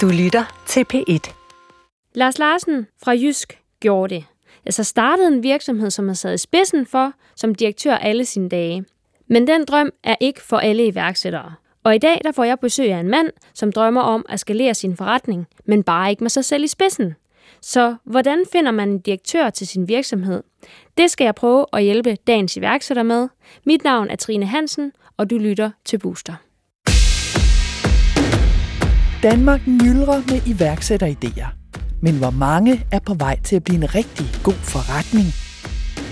Du lytter til P1. Lars Larsen fra Jysk gjorde det. Altså startede en virksomhed, som har sad i spidsen for som direktør alle sine dage. Men den drøm er ikke for alle iværksættere. Og i dag der får jeg besøg af en mand, som drømmer om at skalere sin forretning, men bare ikke med sig selv i spidsen. Så hvordan finder man en direktør til sin virksomhed? Det skal jeg prøve at hjælpe dagens iværksætter med. Mit navn er Trine Hansen, og du lytter til Booster. Danmark myldrer med iværksætteridéer. Men hvor mange er på vej til at blive en rigtig god forretning?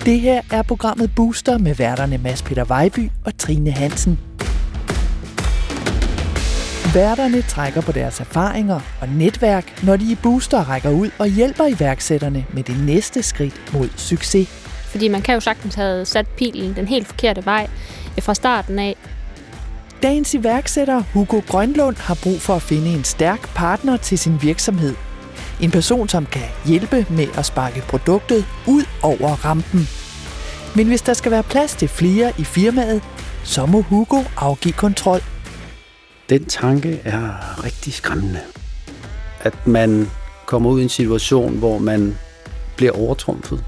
Det her er programmet Booster med værterne Mads Peter Vejby og Trine Hansen. Værterne trækker på deres erfaringer og netværk, når de i Booster rækker ud og hjælper iværksætterne med det næste skridt mod succes. Fordi man kan jo sagtens have sat pilen den helt forkerte vej øh, fra starten af. Dagens iværksætter Hugo Grønlund har brug for at finde en stærk partner til sin virksomhed. En person, som kan hjælpe med at sparke produktet ud over rampen. Men hvis der skal være plads til flere i firmaet, så må Hugo afgive kontrol. Den tanke er rigtig skræmmende. At man kommer ud i en situation, hvor man bliver overtrumfet.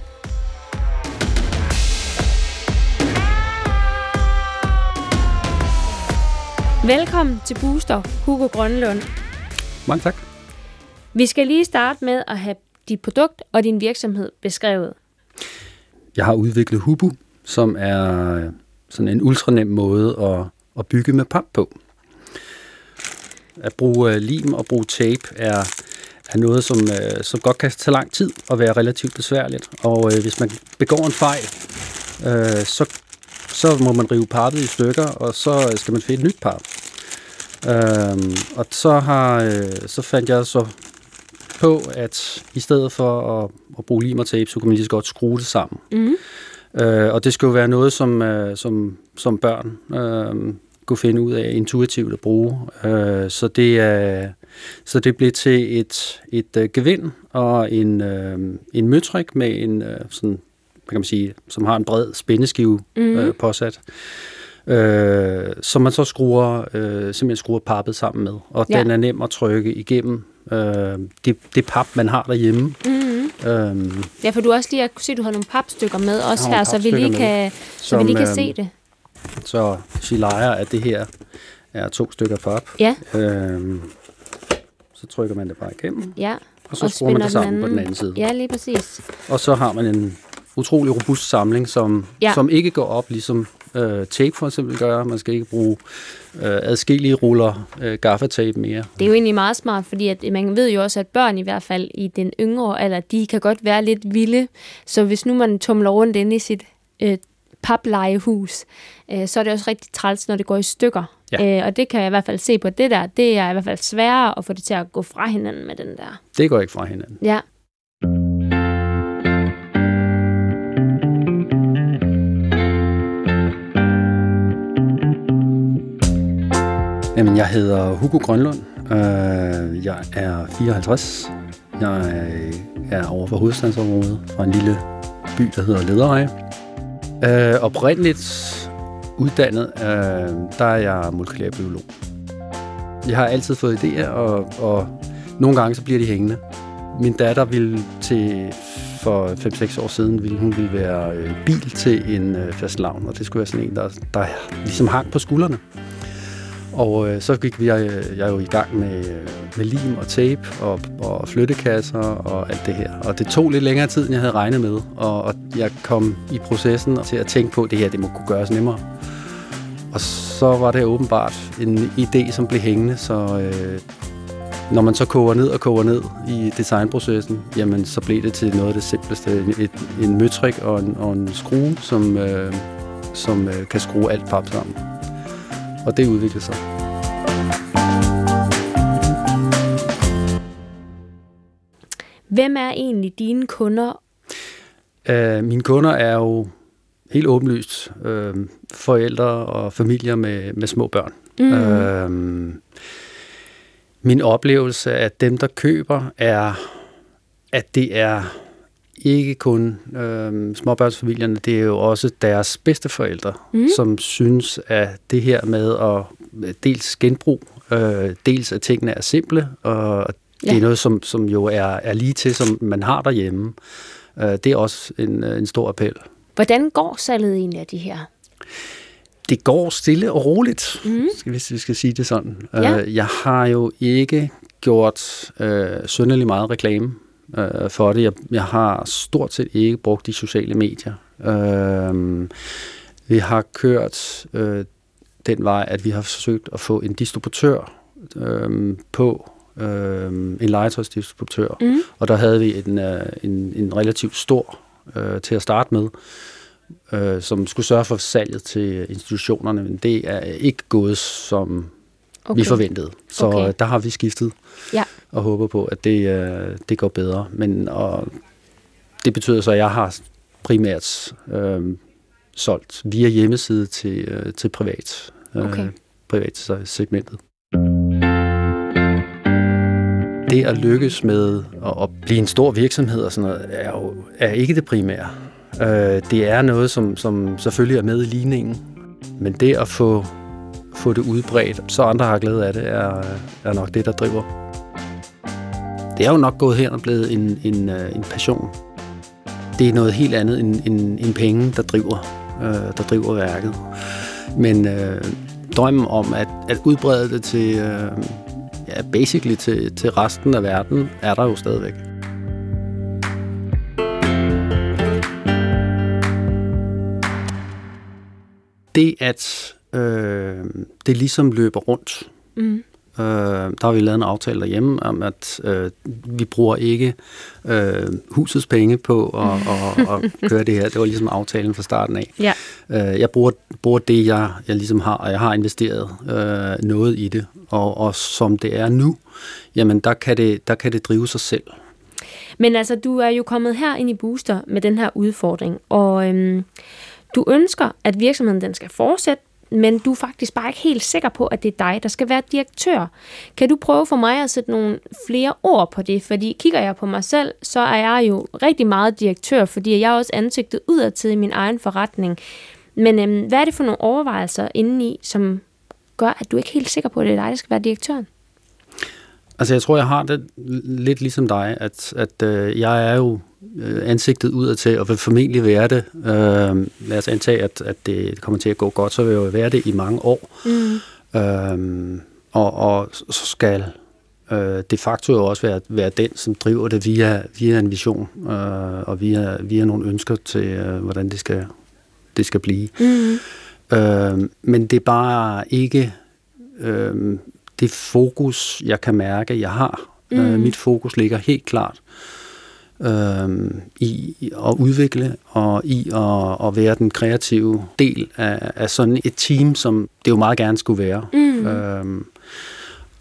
Velkommen til Booster, Hugo Grønlund. Mange tak. Vi skal lige starte med at have dit produkt og din virksomhed beskrevet. Jeg har udviklet Hubu, som er sådan en ultranem måde at, at bygge med pap på. At bruge øh, lim og bruge tape er, er noget, som, øh, som godt kan tage lang tid og være relativt besværligt. Og øh, hvis man begår en fejl, øh, så, så må man rive pappet i stykker, og så skal man finde et nyt pap. Øh, og så, har, øh, så fandt jeg så på, at i stedet for at, at bruge lim og tape, så kunne man lige så godt skrue det sammen. Mm. Øh, og det skulle jo være noget, som, øh, som, som børn øh, kunne finde ud af intuitivt at bruge. Øh, så, det, øh, så det blev til et, et øh, gevind og en, øh, en møtrik med en, øh, sådan, kan man sige, som har en bred spændeskive mm. øh, påsat. Øh, som man så skruer, øh, simpelthen skruer pappet sammen med. Og ja. den er nem at trykke igennem øh, det, det pap, man har derhjemme. Mm-hmm. Øhm, ja, for du også lige kunne se, at du har nogle papstykker med også her, så vi lige kan, så som, vi lige kan øh, se det. Så vi leger, at det her er to stykker pap. Ja. Øhm, så trykker man det bare igennem. Ja. Og så og skruer man det sammen på den anden side. Ja, lige præcis. Og så har man en utrolig robust samling, som, ja. som ikke går op, ligesom øh, tape for eksempel gør. Man skal ikke bruge øh, adskillige ruller øh, gaffatape mere. Det er jo egentlig meget smart, fordi at man ved jo også, at børn i hvert fald i den yngre alder, de kan godt være lidt vilde. Så hvis nu man tumler rundt inde i sit øh, paplejehus, øh, så er det også rigtig træls, når det går i stykker. Ja. Øh, og det kan jeg i hvert fald se på det der. Det er i hvert fald sværere at få det til at gå fra hinanden med den der. Det går ikke fra hinanden. Ja. Jamen, jeg hedder Hugo Grønlund. Øh, jeg er 54. Jeg er over for hovedstadsområdet fra en lille by, der hedder Ledereje. Øh, oprindeligt uddannet, øh, der er jeg molekylærbiolog. Jeg har altid fået idéer, og, og nogle gange så bliver de hængende. Min datter ville til for 5-6 år siden, ville hun ville være øh, bil til en øh, fast lavn, og det skulle være sådan en, der, der ligesom hang på skuldrene. Og øh, så gik vi, jeg, jeg jo i gang med, øh, med lim og tape og, og flyttekasser og alt det her. Og det tog lidt længere tid, end jeg havde regnet med. Og, og jeg kom i processen til at tænke på, at det her det må kunne gøres nemmere. Og så var det åbenbart en idé, som blev hængende, så øh, når man så koger ned og koger ned i designprocessen, jamen så blev det til noget af det simpleste. Et, en møtrik og en, og en skrue, som, øh, som øh, kan skrue alt pap sammen. Og det udvikler sig. Hvem er egentlig dine kunder? Uh, mine kunder er jo helt åbenlyst uh, forældre og familier med, med små børn. Mm. Uh, min oplevelse af dem, der køber, er, at det er ikke kun øh, småbørnsfamilierne, det er jo også deres bedsteforældre, mm. som synes, at det her med at dels genbrug Øh, dels at tingene er simple, og det Ja. er noget, som, som jo er, er lige til, som man har derhjemme. Øh, det er også en, øh, en stor appel. Hvordan går salget egentlig af de her? Det går stille og roligt, mm. hvis vi skal sige det sådan. Ja. Øh, jeg har jo ikke gjort øh, synderlig meget reklame øh, for det. Jeg, jeg har stort set ikke brugt de sociale medier. Øh, vi har kørt øh, den vej, at vi har forsøgt at få en distributør øh, på, øh, en legetøjsdistributør. Mm. Og der havde vi en, øh, en, en relativt stor øh, til at starte med, øh, som skulle sørge for salget til institutionerne, men det er ikke gået, som okay. vi forventede. Så Okay. okay. der har vi skiftet Ja. og håber på, at det, øh, det går bedre. Men og det betyder så, at jeg har primært øh, solgt via hjemmeside til, øh, til privat, øh, Okay. privat segmentet. Det at lykkes med at, at blive en stor virksomhed og sådan noget, er jo er ikke det primære. Øh, det er noget, som, som selvfølgelig er med i ligningen. Men det at få, få det udbredt, så andre har glæde af det, er, er nok det, der driver. Det er jo nok gået hen og blevet en, en, øh, en passion. Det er noget helt andet end, end, end penge, der driver, øh, der driver værket. Men øh, drømmen om at, at udbrede det til, øh, ja, basically til, til resten af verden, er der jo stadigvæk. Det, at øh, det ligesom løber rundt, Mm. Øh, der har vi lavet en aftale derhjemme om, at øh, vi bruger ikke øh, husets penge på at, at, at køre det her. Det var ligesom aftalen fra starten af. Ja. Øh, jeg bruger, bruger det, jeg, jeg ligesom har, og jeg har investeret øh, noget i det. Og, og som det er nu, jamen der kan det, der kan det drive sig selv. Men altså, du er jo kommet her ind i Booster med den her udfordring, og øhm, du ønsker, at virksomheden den skal fortsætte, men du er faktisk bare ikke helt sikker på, at det er dig, der skal være direktør. Kan du prøve for mig at sætte nogle flere ord på det? Fordi kigger jeg på mig selv, så er jeg jo rigtig meget direktør, fordi jeg er også ansigtet udadtil i min egen forretning. Men øhm, hvad er det for nogle overvejelser indeni, som gør, at du ikke er helt sikker på, at det er dig, der skal være direktøren? Altså jeg tror, jeg har det lidt ligesom dig, at, at øh, jeg er jo øh, ansigtet udadtil, og vil formentlig være det. Øh, lad os antage, at, at det kommer til at gå godt, så vil jeg jo være det i mange år. Mm. Øh, og, og så skal øh, de facto jo også være, være den, som driver det via, via en vision, øh, og via, via nogle ønsker til, øh, hvordan det skal, det skal blive. Mm. Øh, men det er bare ikke øh, det fokus, jeg kan mærke, jeg har. Mm. Øh, mit fokus ligger helt klart øh, i at udvikle og i at, at være den kreative del af, af sådan et team, som det jo meget gerne skulle være. Mm. Øh,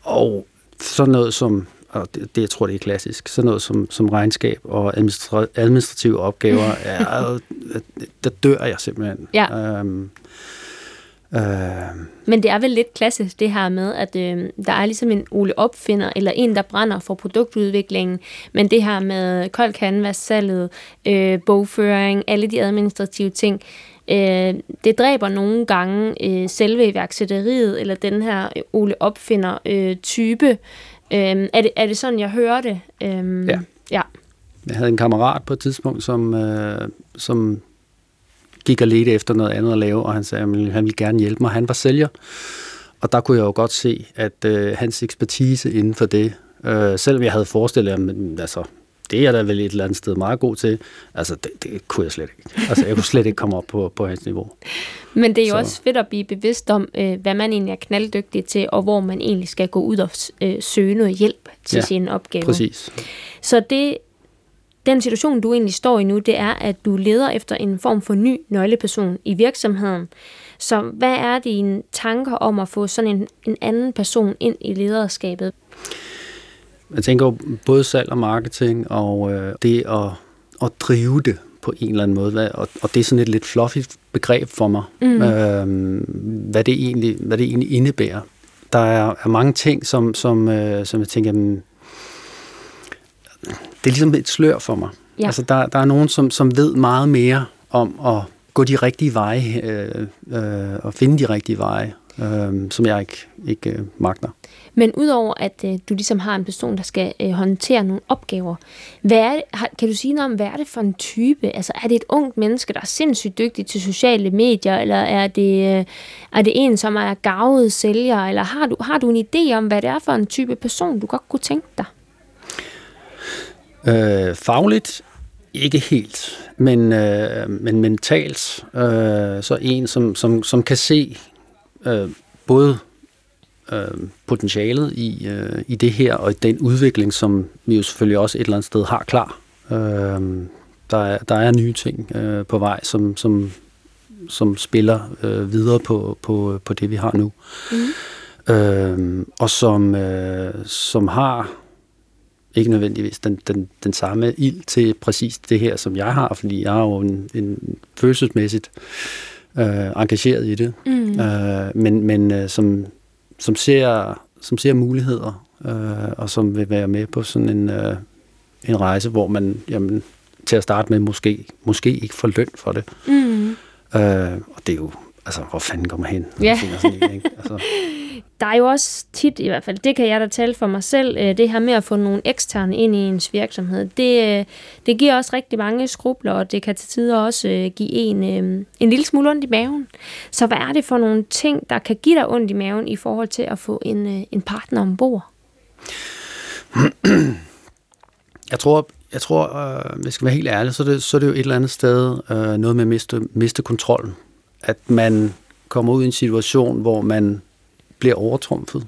og sådan noget som, og det, det jeg tror det er klassisk, sådan noget som, som regnskab og administra- administrative opgaver, er, der dør jeg simpelthen. Ja. Øhm, øh, Men det er vel lidt klassisk det her med, at øh, der er ligesom en Ole Opfinder, eller en, der brænder for produktudviklingen, men det her med kold canvas, salget, øh, bogføring, alle de administrative ting, øh, det dræber nogle gange øh, selve iværksætteriet, eller den her Ole Opfinder-type. Øh, er, det, er det sådan, jeg hører det? Øh, Ja. ja. Jeg havde en kammerat på et tidspunkt, som, øh, som gik og ledte efter noget andet at lave, og han sagde, at han ville gerne hjælpe mig. Han var sælger, og der kunne jeg jo godt se, at øh, hans ekspertise inden for det, øh, selvom jeg havde forestillet mig, altså, det er jeg da vel et eller andet sted meget god til, altså det, det kunne jeg slet ikke. Altså jeg kunne slet ikke komme op på, på hans niveau. Men det er jo Så- også fedt at blive bevidst om, øh, hvad man egentlig er knalddygtig til, og hvor man egentlig skal gå ud og øh, søge noget hjælp til Ja, sin opgave. Præcis. Så det, den situation, du egentlig står i nu, det er, at du leder efter en form for ny nøgleperson i virksomheden. Så hvad er dine tanker om at få sådan en, en anden person ind i lederskabet? Jeg tænker jo både salg og marketing, og øh, det at, at drive det på en eller anden måde, og, og det er sådan et lidt fluffy begreb for mig, mm. øh, hvad, det egentlig, hvad det egentlig indebærer. Der er, er mange ting, som, som, øh, som jeg tænker, jamen, det er ligesom et slør for mig. Ja. Altså, der, der er nogen, som, som ved meget mere om at gå de rigtige veje, øh, øh, og finde de rigtige veje, øh, som jeg ikke, ikke øh, magter. Men udover at øh, du ligesom har en person, der skal øh, håndtere nogle opgaver, hvad er det, har, kan du sige noget om, hvad er det for en type? Altså er det et ungt menneske, der er sindssygt dygtig til sociale medier, eller er det, øh, er det en, som er gavet sælger, eller har du, har du en idé om, hvad det er for en type person, du godt kunne tænke dig? Øh, fagligt ikke helt, men, øh, men mentalt øh, så en, som, som, som kan se øh, både øh, potentialet i, øh, i det her, og den udvikling, som vi jo selvfølgelig også et eller andet sted har klar. Øh, der, er, der er nye ting øh, på vej, som, som, som spiller øh, videre på, på, på det, vi har nu. Mm. Øh, og som, øh, som har ikke nødvendigvis den, den, den samme ild til præcis det her, som jeg har, fordi jeg er jo en, en følelsesmæssigt øh, engageret i det, mm. øh, men, men øh, som, som, ser, som ser muligheder, øh, og som vil være med på sådan en, øh, en rejse, hvor man jamen, til at starte med måske, måske ikke får løn for det. Mm. Øh, og det er jo, altså, hvor fanden går man hen? Ja. Sådan en, ikke? Altså. Der er jo også tit, i hvert fald, det kan jeg da tale for mig selv, øh, det her med at få nogle eksterne ind i ens virksomhed, det, øh, det giver også rigtig mange skrubler, og det kan til tider også øh, give en en lille smule ondt i maven. Så hvad er det for nogle ting, der kan give dig ondt i maven i forhold til at få en, en partner ombord? Jeg tror, jeg tror, øh, hvis jeg skal være helt ærlig, så er det, så er det jo et eller andet sted øh, noget med at miste, miste kontrollen. At man kommer ud i en situation, hvor man bliver overtrumfet.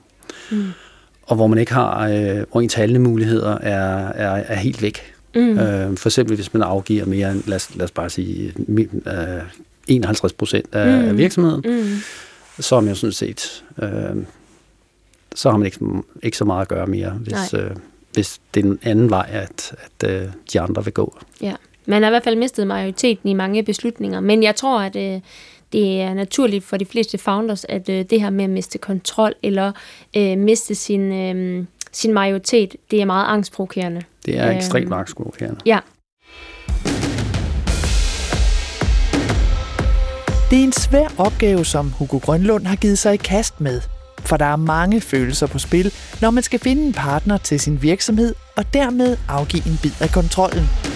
Mm. Og hvor man ikke har, øh, hvor ens handlemuligheder er, er, er helt væk. Mm. Øh, for eksempel hvis man afgiver mere end, lad os, lad os bare sige, øh, 51 procent af, mm. af virksomheden, mm. så er man jo sådan set, øh, så har man ikke, ikke så meget at gøre mere, hvis, øh, hvis det er en anden vej, at, at øh, de andre vil gå. Ja, man har i hvert fald mistet majoriteten i mange beslutninger, men jeg tror, at øh, det er naturligt for de fleste founders, at øh, det her med at miste kontrol eller øh, miste sin, øh, sin majoritet, det er meget angstprovokerende. Det er øh, ekstremt angstprovokerende. Ja. Det er en svær opgave, som Hugo Grønlund har givet sig i kast med. For der er mange følelser på spil, når man skal finde en partner til sin virksomhed og dermed afgive en bid af kontrollen.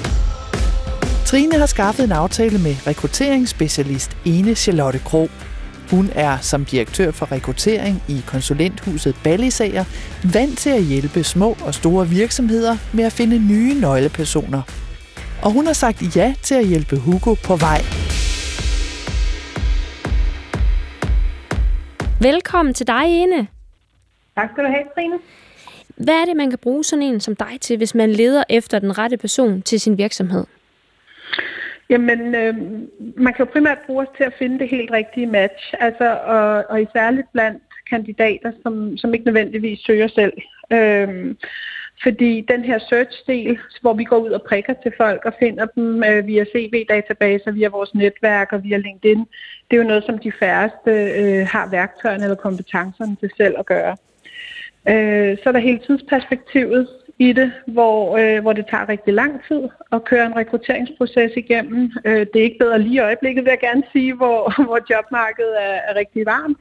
Trine har skaffet en aftale med rekrutteringsspecialist Ene Charlotte Kro. Hun er som direktør for rekruttering i konsulenthuset Ballisager vant til at hjælpe små og store virksomheder med at finde nye nøglepersoner. Og hun har sagt ja til at hjælpe Hugo på vej. Velkommen til dig, Ene. Tak skal du have, Trine. Hvad er det, man kan bruge sådan en som dig til, hvis man leder efter den rette person til sin virksomhed? Jamen, øh, man kan jo primært bruge os til at finde det helt rigtige match, altså, og, og i særligt blandt kandidater, som, som ikke nødvendigvis søger selv. Øh, fordi den her search-del, hvor vi går ud og prikker til folk og finder dem øh, via CV-databaser, via vores netværk og via LinkedIn, det er jo noget, som de færreste øh, har værktøjerne eller kompetencerne til selv at gøre. Øh, så er der hele tidsperspektivet i det, hvor, øh, hvor det tager rigtig lang tid at køre en rekrutteringsproces igennem. Øh, det er ikke bedre lige i øjeblikket, vil jeg gerne sige, hvor, hvor jobmarkedet er, er rigtig varmt.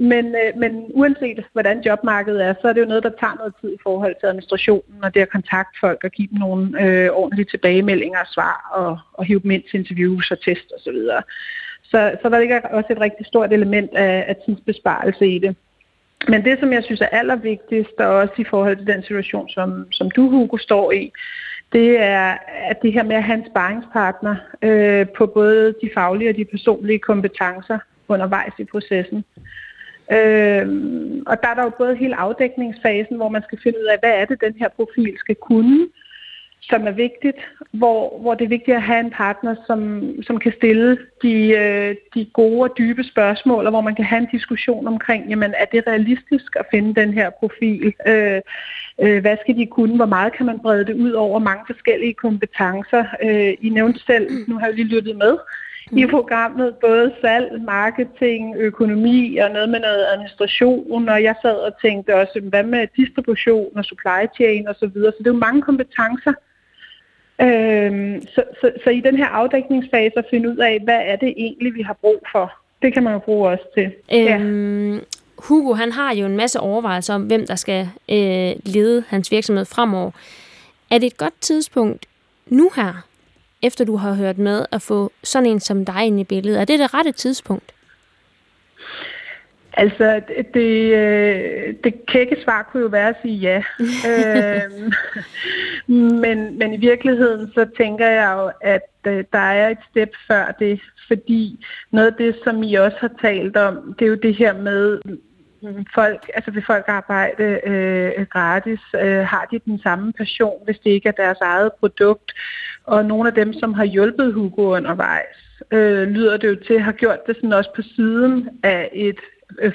Men, øh, men uanset hvordan jobmarkedet er, så er det jo noget, der tager noget tid i forhold til administrationen og det at kontakte folk og give dem nogle øh, ordentlige tilbagemeldinger og svar og, og hive dem ind til interviews og test osv. Så, videre. så, så der ligger også et rigtig stort element af, af tidsbesparelse i det. Men det, som jeg synes er allervigtigst, og også i forhold til den situation, som, som du, Hugo, står i, det er at det her med at have en sparringspartner øh, på både de faglige og de personlige kompetencer undervejs i processen. Øh, og der er der jo både hele afdækningsfasen, hvor man skal finde ud af, hvad er det, den her profil skal kunne, som er vigtigt, hvor, hvor det er vigtigt at have en partner, som, som kan stille de, øh, de gode og dybe spørgsmål, og hvor man kan have en diskussion omkring, jamen er det realistisk at finde den her profil? Øh, øh, hvad skal de kunne? Hvor meget kan man brede det ud over mange forskellige kompetencer? Øh, I nævnte selv, nu har jeg lige lyttet med, i mm. programmet både salg, marketing, økonomi og noget med noget administration, og jeg sad og tænkte også, hvad med distribution og supply chain og så videre. Så det er jo mange kompetencer, Øhm, så, så, så i den her afdækningsfase at finde ud af, hvad er det egentlig, vi har brug for. Det kan man jo bruge også til. Øhm, ja. Hugo han har jo en masse overvejelser om, hvem der skal øh, lede hans virksomhed fremover. Er det et godt tidspunkt nu her, efter du har hørt med, at få sådan en som dig ind i billedet? Er det det rette tidspunkt? Altså, det, øh, det kække svar kunne jo være at sige ja. øhm, men, men i virkeligheden, så tænker jeg jo, at øh, der er et step før det, fordi noget af det, som I også har talt om, det er jo det her med, mm, folk, altså vil folk arbejde øh, gratis, øh, har de den samme passion, hvis det ikke er deres eget produkt. Og nogle af dem, som har hjulpet Hugo undervejs, øh, lyder det jo til, har gjort det sådan også på siden af et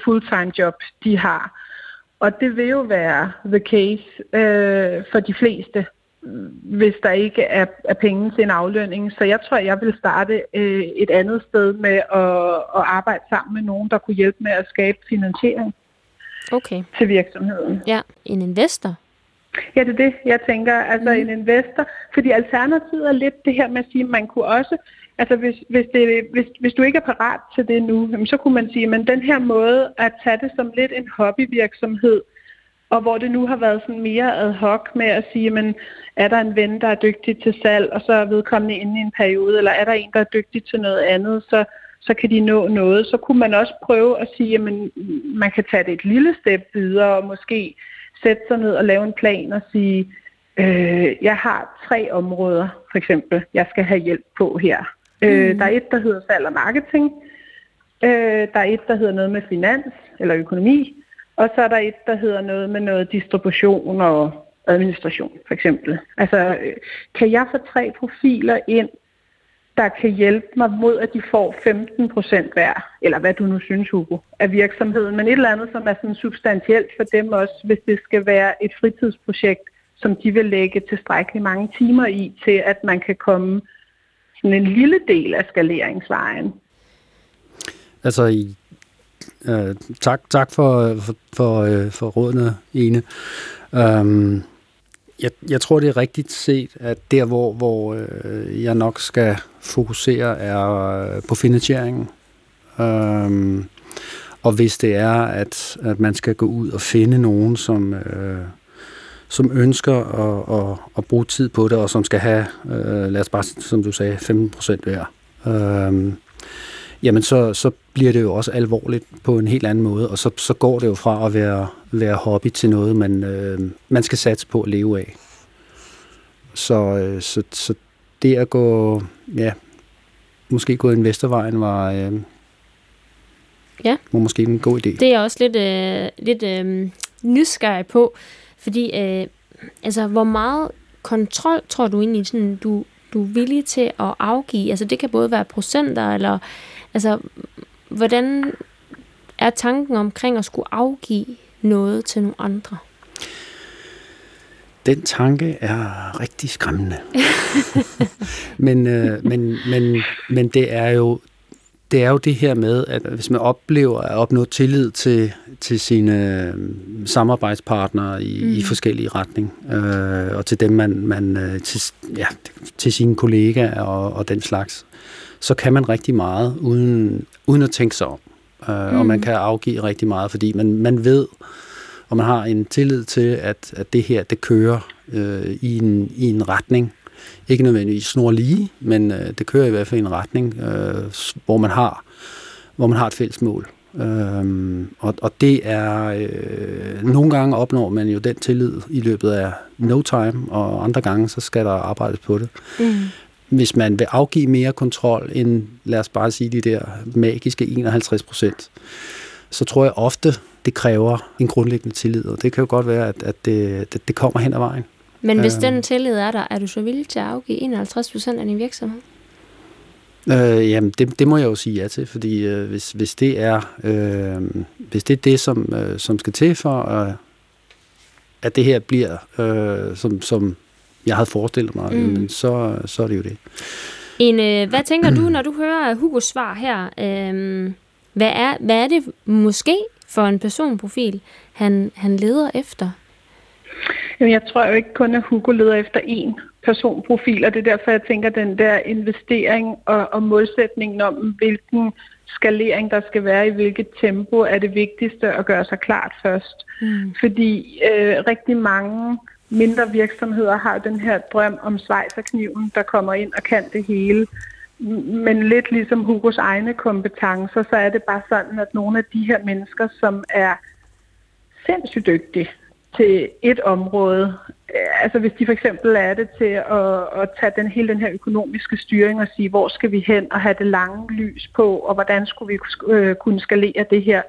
fulltime job, de har. Og det vil jo være the case øh, for de fleste, hvis der ikke er, er penge til en aflønning. Så jeg tror, jeg vil starte øh, et andet sted med at, at arbejde sammen med nogen, der kunne hjælpe med at skabe finansiering okay. til virksomheden. Ja, en investor. Ja, det er det, jeg tænker. Altså mm. en investor. Fordi alternativet er lidt det her med at sige, at man kunne også Altså hvis, hvis, det, hvis, hvis du ikke er parat til det nu, så kunne man sige, at den her måde at tage det som lidt en hobbyvirksomhed, og hvor det nu har været sådan mere ad hoc med at sige, men er der en ven, der er dygtig til salg, og så er vedkommende inde i en periode, eller er der en, der er dygtig til noget andet, så, så kan de nå noget. Så kunne man også prøve at sige, at man kan tage det et lille step videre, og måske sætte sig ned og lave en plan og sige, øh, jeg har tre områder, for eksempel, jeg skal have hjælp på her. Øh, mm. der er et, der hedder salg og marketing. Øh, der er et, der hedder noget med finans eller økonomi. Og så er der et, der hedder noget med noget distribution og administration, for eksempel. Altså, øh, kan jeg få tre profiler ind, der kan hjælpe mig mod, at de får 15 procent hver, eller hvad du nu synes, Hugo, af virksomheden, men et eller andet, som er sådan substantielt for dem også, hvis det skal være et fritidsprojekt, som de vil lægge tilstrækkeligt mange timer i, til at man kan komme sådan en lille del af skaleringsvejen. Altså, øh, tak, tak for, for, for, øh, for rådene, Ene. Øhm, jeg, jeg tror, det er rigtigt set, at der, hvor, hvor øh, jeg nok skal fokusere, er øh, på finansieringen. Øhm, og hvis det er, at, at man skal gå ud og finde nogen, som, øh, som ønsker at, at, at bruge tid på det, og som skal have, øh, lad os bare, som du sagde, 15 procent hver, øh, jamen så, så bliver det jo også alvorligt på en helt anden måde, og så, så går det jo fra at være, være hobby til noget, man, øh, man skal satse på at leve af. Så, øh, så, så det at gå, ja, måske gå investorvejen var, øh, ja. var måske en god idé. Det er også lidt, øh, lidt øh, nysgerrig på, fordi, øh, altså, hvor meget kontrol tror du egentlig, sådan, du, du er villig til at afgive? Altså, det kan både være procenter, eller altså, hvordan er tanken omkring at skulle afgive noget til nogle andre? Den tanke er rigtig skræmmende. men, øh, men, men, men det er jo det er jo det her med, at hvis man oplever at opnå tillid til, til sine øh, samarbejdspartnere i, mm. i forskellige retning, øh, og til dem, man, man øh, til, ja, til sine kollegaer og, og den slags, så kan man rigtig meget, uden, uden at tænke sig om. Øh, mm. Og man kan afgive rigtig meget, fordi man, man ved, og man har en tillid til, at, at det her, det kører øh, i, en, i en retning, ikke nødvendigvis snor lige, men øh, det kører i hvert fald i en retning, øh, hvor man har hvor man har et fælles mål. Øhm, og, og det er, øh, nogle gange opnår man jo den tillid i løbet af no time, og andre gange så skal der arbejdes på det. Mm. Hvis man vil afgive mere kontrol end, lad os bare sige de der magiske 51 procent, så tror jeg ofte, det kræver en grundlæggende tillid, og det kan jo godt være, at, at det, det, det kommer hen ad vejen. Men hvis øh, den tillid er der, er du så villig til at afgive 51 procent af din virksomhed? Øh, jamen, det, det må jeg jo sige ja til, fordi øh, hvis, hvis det er øh, hvis det er det, som, øh, som skal til for, øh, at det her bliver, øh, som, som jeg havde forestillet mig, mm. jamen, så, så er det jo det. En, øh, hvad tænker du, når du hører Hugos svar her? Øh, hvad, er, hvad er det måske for en personprofil, han, han leder efter? Jamen, jeg tror jo ikke kun, at Hugo leder efter én personprofil, og det er derfor, jeg tænker, at den der investering og, og målsætningen om, hvilken skalering, der skal være i hvilket tempo, er det vigtigste at gøre sig klart først. Mm. Fordi øh, rigtig mange mindre virksomheder har den her drøm om svejserkniven, der kommer ind og kan det hele. Men lidt ligesom Hugos egne kompetencer, så er det bare sådan, at nogle af de her mennesker, som er sindssygt dygtige til et område, altså hvis de for eksempel er det til at, at tage den hele den her økonomiske styring og sige, hvor skal vi hen og have det lange lys på, og hvordan skulle vi øh, kunne skalere det her,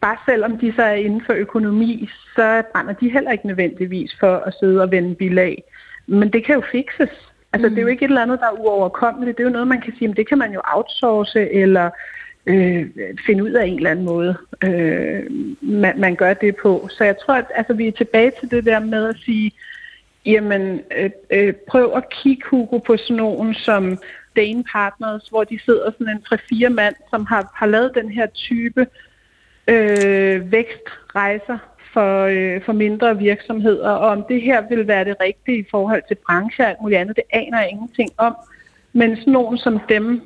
bare selvom de så er inden for økonomi, så brænder de heller ikke nødvendigvis for at sidde og vende bilag. Men det kan jo fikses. Altså, mm. det er jo ikke et eller andet, der er uoverkommeligt. Det er jo noget, man kan sige, men det kan man jo outsource eller øh, finde ud af en eller anden måde, øh, man, man gør det på. Så jeg tror, at altså, vi er tilbage til det der med at sige, jamen, øh, øh, prøv at kigge, Hugo, på sådan nogen som Dane Partners, hvor de sidder sådan en 3-4 mand, som har, har lavet den her type øh, vækstrejser for, øh, for mindre virksomheder, og om det her vil være det rigtige i forhold til branche og alt muligt andet, det aner jeg ingenting om. Men sådan nogen som dem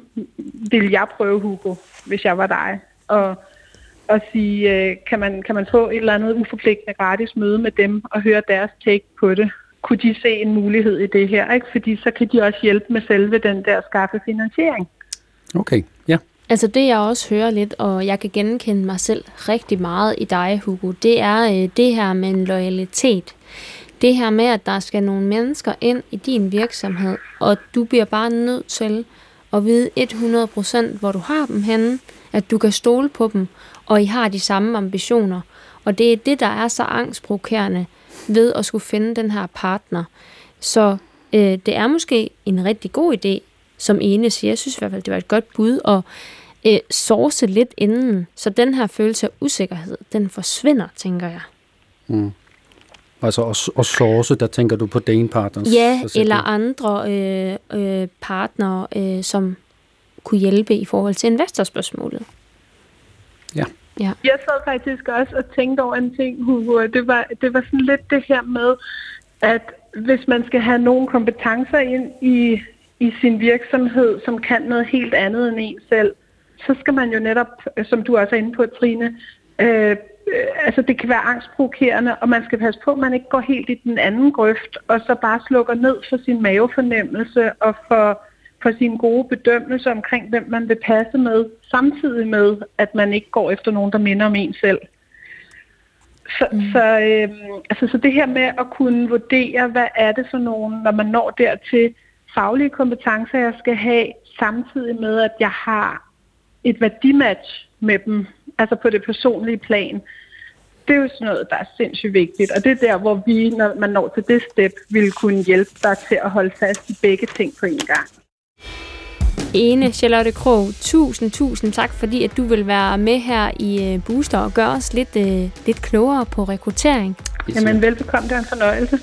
vil jeg prøve, Hugo, hvis jeg var dig. Og, og sige, øh, kan, man, kan man få et eller andet uforpligtende gratis møde med dem og høre deres take på det? Kunne de se en mulighed i det her? Ikke? Fordi så kan de også hjælpe med selve den der skaffe finansiering. Okay, ja. Altså det, jeg også hører lidt, og jeg kan genkende mig selv rigtig meget i dig, Hugo, det er øh, det her med en loyalitet. Det her med, at der skal nogle mennesker ind i din virksomhed, og du bliver bare nødt til at vide 100% hvor du har dem henne, at du kan stole på dem, og I har de samme ambitioner. Og det er det, der er så angstprovokerende ved at skulle finde den her partner. Så øh, det er måske en rigtig god idé, som Ene siger. Jeg synes i hvert fald, det var et godt bud at øh, source lidt inden, så den her følelse af usikkerhed, den forsvinder, tænker jeg. Mm. Altså og, og source, der tænker du på Dane Partners? Ja, eller andre øh, øh, partnere, øh, som kunne hjælpe i forhold til investorspørgsmålet. Ja. ja. Jeg sad faktisk også og tænkte over en ting, Hugo. Det var, det var sådan lidt det her med, at hvis man skal have nogle kompetencer ind i, i sin virksomhed, som kan noget helt andet end en selv, så skal man jo netop, som du også er inde på, Trine, øh, øh, altså det kan være angstprovokerende, og man skal passe på, at man ikke går helt i den anden grøft, og så bare slukker ned for sin mavefornemmelse og for, for sin gode bedømmelse omkring, hvem man vil passe med, samtidig med, at man ikke går efter nogen, der minder om en selv. Så, mm. så, øh, altså, så det her med at kunne vurdere, hvad er det for nogen, når man når dertil faglige kompetencer, jeg skal have, samtidig med, at jeg har et værdimatch med dem, altså på det personlige plan. Det er jo sådan noget, der er sindssygt vigtigt, og det er der, hvor vi, når man når til det step, vil kunne hjælpe dig til at holde fast i begge ting på en gang. Ene Charlotte Krog, tusind, tusind tak, fordi at du vil være med her i øh, Booster og gøre os lidt, uh, lidt klogere på rekruttering. Jamen velbekomme, det er en fornøjelse.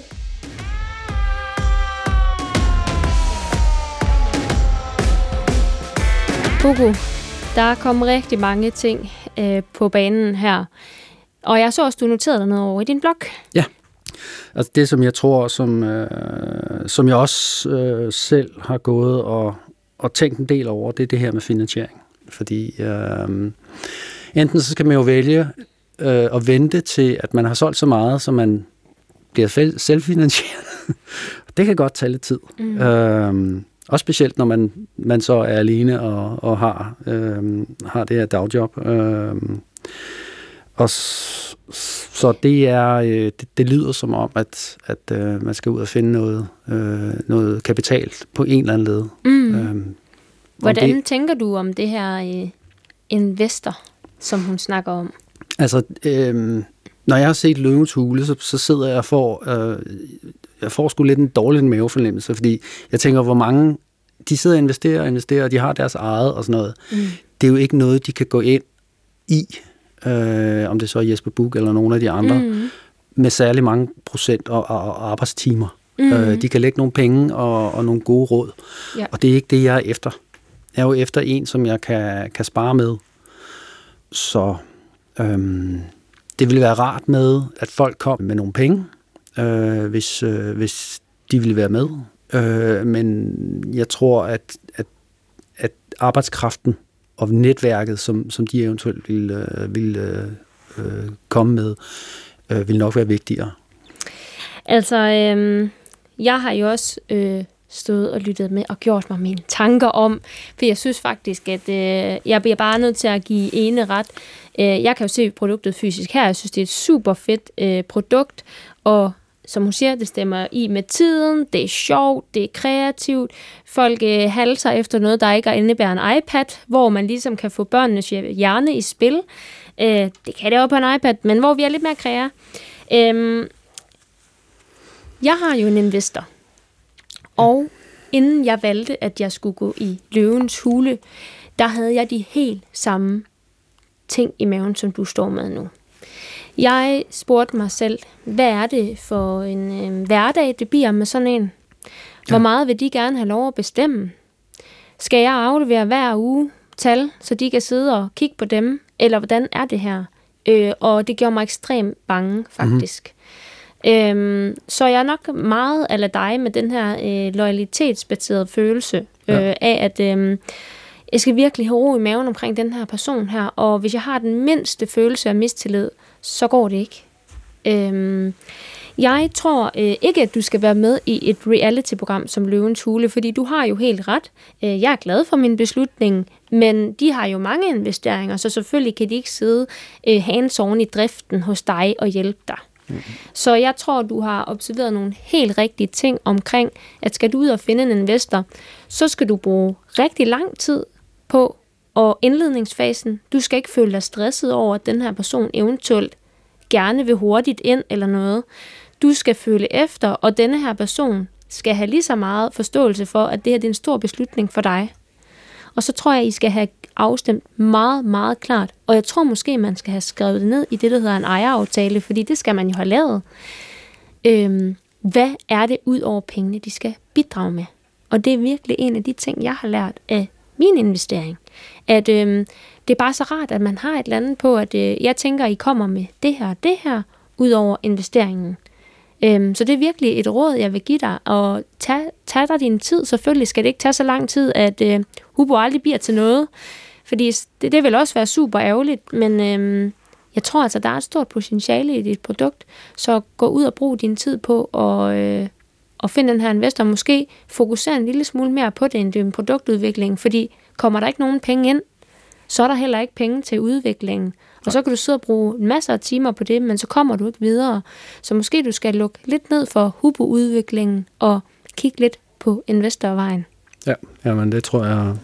Hugo, der er kommet rigtig mange ting øh, på banen her. Og jeg så også, du noterede dig noget over i din blog. Ja. Altså det, som jeg tror, som, øh, som jeg også øh, selv har gået og, og tænkt en del over, det er det her med finansiering. Fordi øh, enten så skal man jo vælge øh, at vente til, at man har solgt så meget, så man bliver selvfinansieret. det kan godt tage lidt tid. Mm. Øh, også specielt, når man, man så er alene og, og har, øh, har det her dagjob. Øh, og så det er øh, det, det lyder som om, at, at øh, man skal ud og finde noget, øh, noget kapital på en eller anden led. Mm. Øh, Hvordan det, tænker du om det her øh, investor, som hun snakker om? Altså, øh, når jeg har set Løvens Hule, så, så sidder jeg og får, øh, jeg får sgu lidt en dårlig mavefornemmelse, fordi jeg tænker, hvor mange, de sidder og investerer og investerer, og de har deres eget og sådan noget. Mm. Det er jo ikke noget, de kan gå ind i, øh, om det så er Jesper Buk eller nogle af de andre, mm. med særlig mange procent og, og, og arbejdstimer. Mm. Øh, de kan lægge nogle penge og, og nogle gode råd, ja. og det er ikke det, jeg er efter. Jeg er jo efter en, som jeg kan, kan spare med. Så øhm, det ville være rart med, at folk kom med nogle penge, øh, hvis, øh, hvis de ville være med. Øh, men jeg tror, at, at, at arbejdskraften og netværket, som, som de eventuelt vil, øh, vil øh, øh, komme med, øh, vil nok være vigtigere. Altså, øh, jeg har jo også øh, stået og lyttet med og gjort mig mine tanker om, for jeg synes faktisk, at øh, jeg bliver bare nødt til at give ene ret. Øh, jeg kan jo se produktet fysisk her, jeg synes, det er et super fedt øh, produkt, og som hun siger, det stemmer i med tiden, det er sjovt, det er kreativt, folk øh, halser efter noget, der ikke indebærer en iPad, hvor man ligesom kan få børnenes hjerne i spil. Øh, det kan det også på en iPad, men hvor vi er lidt mere kreative. Øh, jeg har jo en investor, og inden jeg valgte, at jeg skulle gå i løvens hule, der havde jeg de helt samme ting i maven, som du står med nu. Jeg spurgte mig selv, hvad er det for en øh, hverdag, det bliver med sådan en? Hvor meget vil de gerne have lov at bestemme? Skal jeg aflevere hver uge tal, så de kan sidde og kigge på dem? Eller hvordan er det her? Øh, og det gjorde mig ekstremt bange, faktisk. Mm-hmm. Øhm, så jeg er nok meget af dig med den her øh, loyalitetsbaserede følelse øh, ja. af, at øh, jeg skal virkelig have ro i maven omkring den her person her, og hvis jeg har den mindste følelse af mistillid, så går det ikke. Øhm, jeg tror øh, ikke, at du skal være med i et reality-program som Løvens Hule, fordi du har jo helt ret. Øh, jeg er glad for min beslutning, men de har jo mange investeringer, så selvfølgelig kan de ikke sidde øh, hands i driften hos dig og hjælpe dig. Mm-hmm. Så jeg tror, du har observeret nogle helt rigtige ting omkring, at skal du ud og finde en investor, så skal du bruge rigtig lang tid på og indledningsfasen, du skal ikke føle dig stresset over, at den her person eventuelt gerne vil hurtigt ind eller noget. Du skal føle efter, og denne her person skal have lige så meget forståelse for, at det her det er en stor beslutning for dig. Og så tror jeg, I skal have afstemt meget, meget klart. Og jeg tror måske, man skal have skrevet det ned i det, der hedder en ejeraftale, fordi det skal man jo have lavet. Øhm, hvad er det ud over pengene, de skal bidrage med? Og det er virkelig en af de ting, jeg har lært af min investering. At øh, det er bare så rart, at man har et eller andet på, at øh, jeg tænker, I kommer med det her og det her, ud over investeringen. Øhm, så det er virkelig et råd, jeg vil give dig, og tag, tag dig din tid. Selvfølgelig skal det ikke tage så lang tid, at øh, Hubo aldrig bliver til noget, fordi det, det vil også være super ærgerligt, men øh, jeg tror altså, der er et stort potentiale i dit produkt, så gå ud og brug din tid på at, øh, at finde den her investor, måske fokusere en lille smule mere på det, end din produktudvikling, fordi kommer der ikke nogen penge ind, så er der heller ikke penge til udviklingen. Og så kan du sidde og bruge masser af timer på det, men så kommer du ikke videre. Så måske du skal lukke lidt ned for Hubo-udviklingen og kigge lidt på investorvejen. Ja, jamen det tror jeg,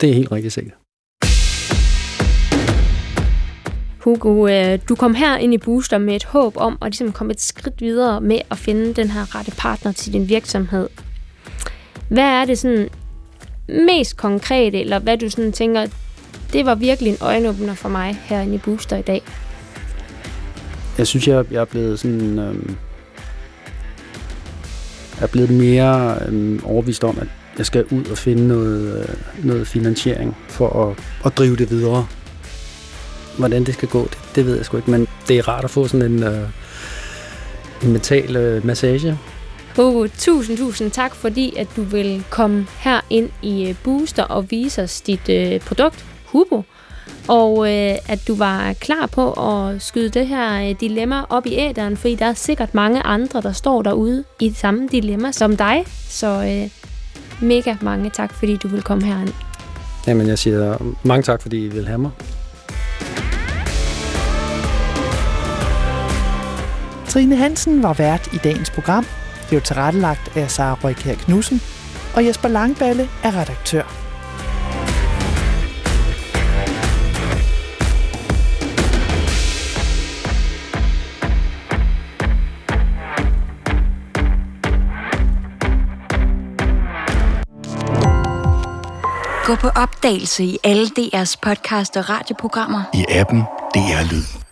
det er helt rigtigt sikkert. Hugo, øh, du kom her ind i Booster med et håb om at ligesom komme et skridt videre med at finde den her rette partner til din virksomhed. Hvad er det sådan mest konkrete, eller hvad du sådan tænker, det var virkelig en øjenåbner for mig herinde i Booster i dag? Jeg synes, jeg, jeg er blevet sådan... Øh, jeg er blevet mere øh, overvist om, at jeg skal ud og finde noget, øh, noget finansiering for at, at drive det videre. Hvordan det skal gå, det, det ved jeg sgu ikke, men det er rart at få sådan en, øh, en mental øh, massage Hugo, tusind, tusind tak, fordi at du vil komme her ind i øh, Booster og vise os dit øh, produkt, Hugo. Og øh, at du var klar på at skyde det her øh, dilemma op i æderen, fordi der er sikkert mange andre, der står derude i det samme dilemma som dig. Så øh, mega mange tak, fordi du vil komme herind. Jamen, jeg siger mange tak, fordi I vil have mig. Trine Hansen var vært i dagens program. Det er tilrettelagt af Sara Røykær Knudsen, og Jesper Langballe er redaktør. Gå på opdagelse i alle DR's podcast og radioprogrammer. I appen DR Lyd.